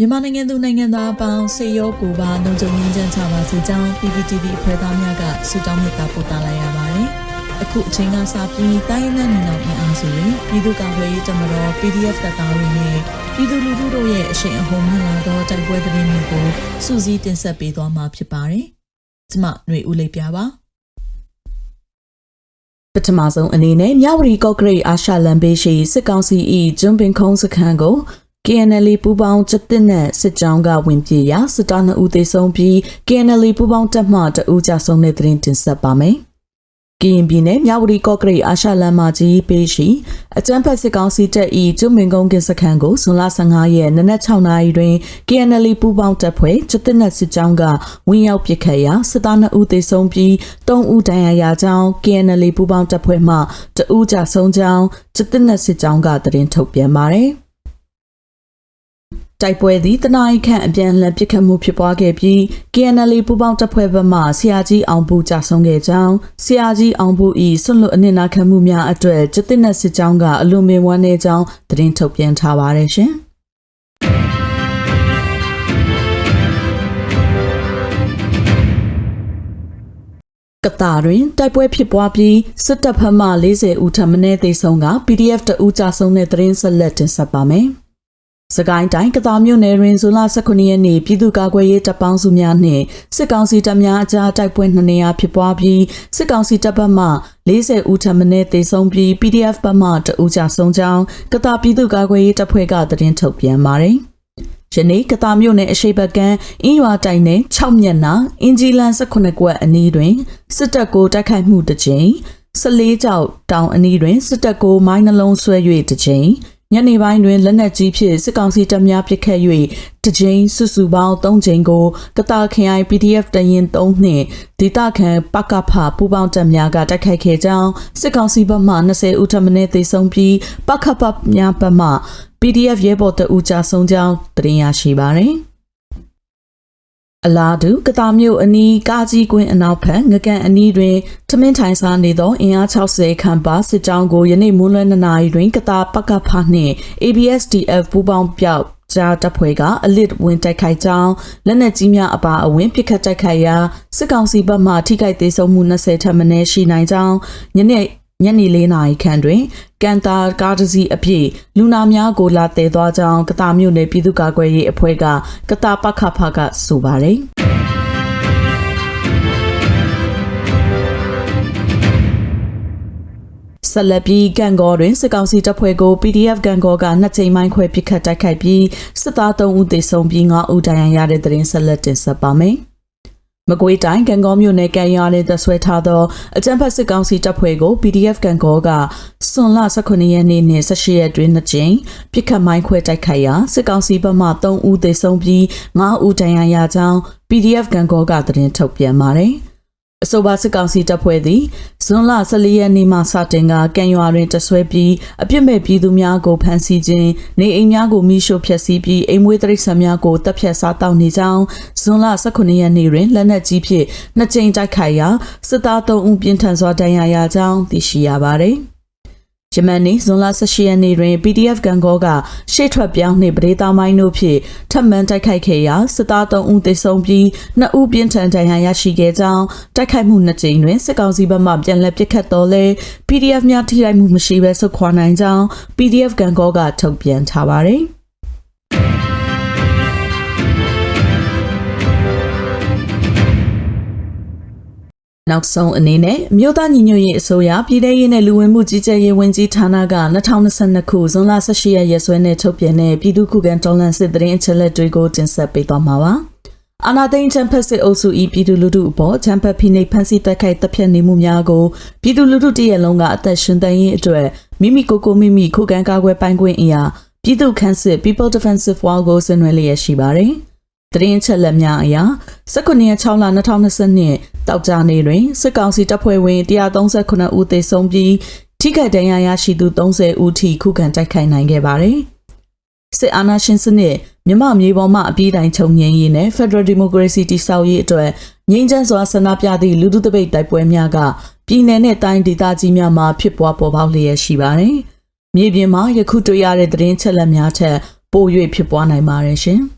မြန်မာနိုင်ငံသူနိုင်ငံသားအပေါင်းစေရောကိုပါလုံခြုံရေးချမ်းချပါစေကြောင်း PPTV အဖွဲ့သားများကဆုတောင်းမေတ္တာပို့သလိုက်ရပါတယ်။အခုအချိန်ကစပြီးတိုင်းနဲ့နေအောင်အင်အားစုတွေပြည်သူ့ကာကွယ်ရေးတမတော် PDF တပ်သားတွေနဲ့ပြည်သူလူထုတို့ရဲ့အရှိန်အဟုန်မြင့်လာသောတိုက်ပွဲသတင်းတွေကိုစူးစီးတင်ဆက်ပေးသွားမှာဖြစ်ပါတယ်။ကျွန်မຫນွေဦးလေးပြပါပထမဆုံးအနေနဲ့မြဝတီကော့ဂရိတ်အာရှလန်ဘေးရှိစစ်ကောင်စီ၏ကျွန်းပင်ခုံးစခန်းကို KNL ပူပေါင်းချက်တစ်နဲ့စစ်ကြောင်းကဝင်ပြေရာစစ်သား2ဦးသေဆုံးပြီး KNL ပူပေါင်းတပ်မှတအူးကြဆုံးတဲ့သတင်းတင်ဆက်ပါမယ်။ကရင်ပြည်နယ်မြဝတီကော့ကရိတ်အာရှလမ်းမကြီးပေးရှိအကြမ်းဖက်စစ်ကောင်စီတပ်၏ကျွမင်ကုန်းကင်စခန်းကိုဇွန်လ15ရက်နနက်6နာရီတွင် KNL ပူပေါင်းတပ်ဖွဲ့ချက်တစ်နဲ့စစ်ကြောင်းကဝင်ရောက်ပစ်ခတ်ရာစစ်သား2ဦးသေဆုံးပြီး3ဦးဒဏ်ရာရကြောင်း KNL ပူပေါင်းတပ်ဖွဲ့မှတအူးကြဆုံးကြောင်းချက်တစ်နဲ့စစ်ကြောင်းကသတင်းထုတ်ပြန်ပါတယ်။ တိုက်ပွဲသည်တနအီခန့်အပြန်အလှန်ပစ်ခတ်မှုဖြစ်ပွားခဲ့ပြီး KNL ပူပေါင်းတပ်ဖွဲ့ဘက်မှဆရာကြီးအောင်ဘူးကြာဆုံးခဲ့ကြောင်းဆရာကြီးအောင်ဘူး၏ဆွတ်လွတ်အနစ်နာခံမှုများအတွက်ကျသစ်နဲ့စစ်ကြောင်းကအလွန်ပင်ဝမ်းနည်းကြောင်းသတင်းထုတ်ပြန်ထားပါတယ်ရှင်ကတာတွင်တိုက်ပွဲဖြစ်ပွားပြီးစစ်တပ်ဖက်မှ40ဦးထပ်မံသေဆုံးက PDF တဦးကြာဆုံးတဲ့သတင်းဆက်လက်တင်ဆက်ပါမယ်။ စကိုင်းတိုင်းကသာမြို့နယ်တွင်ဇွန်လ18ရက်နေ့ပြည်သူ့ကာကွယ်ရေးတပ်ပေါင်းစုများနှင့်စစ်ကောင်စီတပ်များအကြားတိုက်ပွဲနှစ်နေရာဖြစ်ပွားပြီးစစ်ကောင်စီတပ်ဘက်မှ40ဦးထပ်မံသေဆုံးပြီး PDF ဘက်မှ2ဦးကြာဆုံးကြောင်းကသာပြည်သူ့ကာကွယ်ရေးတပ်ဖွဲ့ကသတင်းထုတ်ပြန်ပါတယ်။ယနေ့ကတာမြို့နယ်အရှိဘကံအင်းရွာတိုင်နယ်6မျက်နှာအင်ဂျီလန်18ကွက်အနီးတွင်စစ်တပ်ကိုတိုက်ခိုက်မှုတစ်ကြိမ်14ကြောက်တောင်အနီးတွင်စစ်တပ်ကိုမိုင်းနှလုံးဆွဲ၍တစ်ကြိမ် ညနေပိုင်းတွင်လက်နက်ကြီးဖြင့်စစ်ကောင်စီတပ်များပစ်ခတ်၍တကြိမ်စုစုပေါင်း3ကြိမ်ကိုကတာခရိုင် PDF တရင်3နှင့်ဒေတာခန်ပကဖပူပေါင်းတပ်များကတိုက်ခိုက်ခဲ့ကြောင်းစစ်ကောင်စီဘက်မှ20ဦးထပ်မံသေဆုံးပြီးပကဖများဘက်မှ PDF ရဲဘော်တအူကြဆုံးကြောင်းတင်ရရှိပါသည် အလားတူကတာမြို့အနီးကားကြီးကွင်းအနောက်ဘက်ငကန်အနီးတွင်ထမင်းထိုင်စားနေသောအင်အား60ခန့်ပါစစ်ကြောင်းကိုယနေ့မွန်းလွဲ2နာရီတွင်ကတာပကဖနှင့် ABSDF ပူးပေါင်းပြောက်ကြားတပ်ဖွဲ့ကအလစ်ဝင်တိုက်ခိုက်ကြောင်းလက်နက်ကြီးများအပါအဝင်ပစ်ခတ်တိုက်ခိုက်ရာစစ်ကောင်စီဘက်မှထိခိုက်သေးဆုံးမှု20ထပ်မံရှိနိုင်ကြောင်းညနေ ညနေ၄နာရီခန့်တွင်ကန်တာကားတစ်စီးအပြည့်လူနာများကိုလာတည်သွားကြောင်းကတာမြို့နယ်ပြည်သူ့ကာကွယ်ရေးအဖွဲ့ကကတာပခဖကဆိုပါတယ်ဆက်လက်ပြီးကန်ကောတွင်စစ်ကောင်စီတပ်ဖွဲ့ကို PDF ကန်ကောကနှစ်ချိန်မိုင်းခွဲပစ်ခတ်တိုက်ခိုက်ပြီးစစ်သား3ဦးသေဆုံးပြီး9ဦးဒဏ်ရာရတဲ့တဲ့ရင်ဆက်လက်တင်ဆက်ပါမယ်။ မကွေးတိုင်းကံကောမြို့နယ်ကံရွာနဲ့သက်ဆွဲထားသောအကြံဖက်စစ်ကောင်စီတပ်ဖွဲ့ကို PDF ကံကောကစွန်လ18ရက်နေ့နဲ့18ရက်တွင်နှစ်ကြိမ်ပြစ်ခတ်မိုင်းခွဲတိုက်ခိုက်ရာစစ်ကောင်စီဘက်မှ3ဦးသေဆုံးပြီး9ဦးဒဏ်ရာရကြောင်း PDF ကံကောကသတင်းထုတ်ပြန်ပါတယ်။ အဆိုပါစစ်ကောင်စီတပ်ဖွဲ့သည်ဇွန်လ14ရက်နေ့မှစတင်ကကံရွာတွင်တဆွဲပြီးအပြစ်မဲ့ပြည်သူများကိုဖမ်းဆီးခြင်းနေအိမ်များကိုမိရှို့ဖျက်ဆီးပြီးအိမ်မွေးတိရစ္ဆာန်များကိုတပ်ဖြတ်စားတောက်နေကြောင်းဇွန်လ18ရက်နေ့တွင်လက်နက်ကြီးဖြင့်နှစ်ကြိမ်တိုက်ခိုက်ရာစစ်သား3ဦးပြင်းထန်စွာဒဏ်ရာရကြောင်းသိရှိရပါသည်။ ယမန်နေ့ဇွန်လ18ရက်နေ့တွင် PDF ကန်ကောကရှေ့ထွက်ပြောင်းနှင့်ပဒေသားမိုင်းတို့ဖြင့်ထပ်မံတိုက်ခိုက်ခဲ့ရာစစ်သား3ဦးသေဆုံးပြီး2ဦးပြင်းထန်ဒဏ်ရာရရှိခဲ့ကြောင်းတိုက်ခိုက်မှုနှစ်ကြိမ်တွင်စစ်ကောင်စီဘက်မှပြန်လည်ပစ်ခတ်တော်လဲ PDF များထိခိုက်မှုမရှိဘဲဆုတ်ခွာနိုင်ကြောင်း PDF ကန်ကောကထုတ်ပြန်ထားပါသည်။ နောက်ဆုံးအနေနဲ့မြို့သားညီညွတ်ရေးအစိုးရပြည်ထရေးနဲ့လူဝင်မှုကြီးကြပ်ရေးဝန်ကြီးဌာနက2022ခုဇွန်လ18ရက်ရက်စွဲနဲ့ထုတ်ပြန်တဲ့ပြည်သူ့ခုခံတော်လှန်စစ်တရင်အချက်လက်တွေကိုတင်ဆက်ပေးသွားမှာပါ။အာနာသိန်းချမ်ဖက်စစ်အုပ်စု၏ပြည်သူလူထုအပေါ်ချမ်ဖက်ဖိနှိပ်ဖန်ဆီးတက်ခိုက်တပ်ဖြတ်နေမှုများကိုပြည်သူလူထုတရက်လုံးကအသက်ရှင်သန်ရေးအတွက်မိမိကိုယ်ကိုမိမိခုခံကာကွယ်ပိုင်ခွင့်အရာပြည်သူ့ခန့်စစ် People Defensive War ကိုဆင်နွှဲလျက်ရှိပါတယ်။ တရင်ချက်လက်များအရ19ရက်6လ2022တောက်ကြနေ့တွင်စစ်ကောင်စီတပ်ဖွဲ့ဝင်139ဦးသေဆုံးပြီးထိခိုက်ဒဏ်ရာရရှိသူ30ဦးထိခုခံတိုက်ခိုက်နိုင်ခဲ့ပါတယ်။စစ်အာဏာရှင်စနစ်မြမမြေပေါ်မှအပြေးတိုင်းချုပ်ငြိမ်းရေးနဲ့ Federal Democracy တည်ဆောက်ရေးအတွက်ငြိမ်းချမ်းစွာဆန္ဒပြသည့်လူထုတပိတ်တိုက်ပွဲများကပြည်내နဲ့တိုင်းဒေသကြီးများမှာဖြစ်ပွားပေါ်ပေါက်လျက်ရှိပါတယ်။မြေပြင်မှာယခုတွေ့ရတဲ့သတင်းချက်လက်များထက်ပို၍ဖြစ်ပွားနိုင်ပါတယ်ရှင်။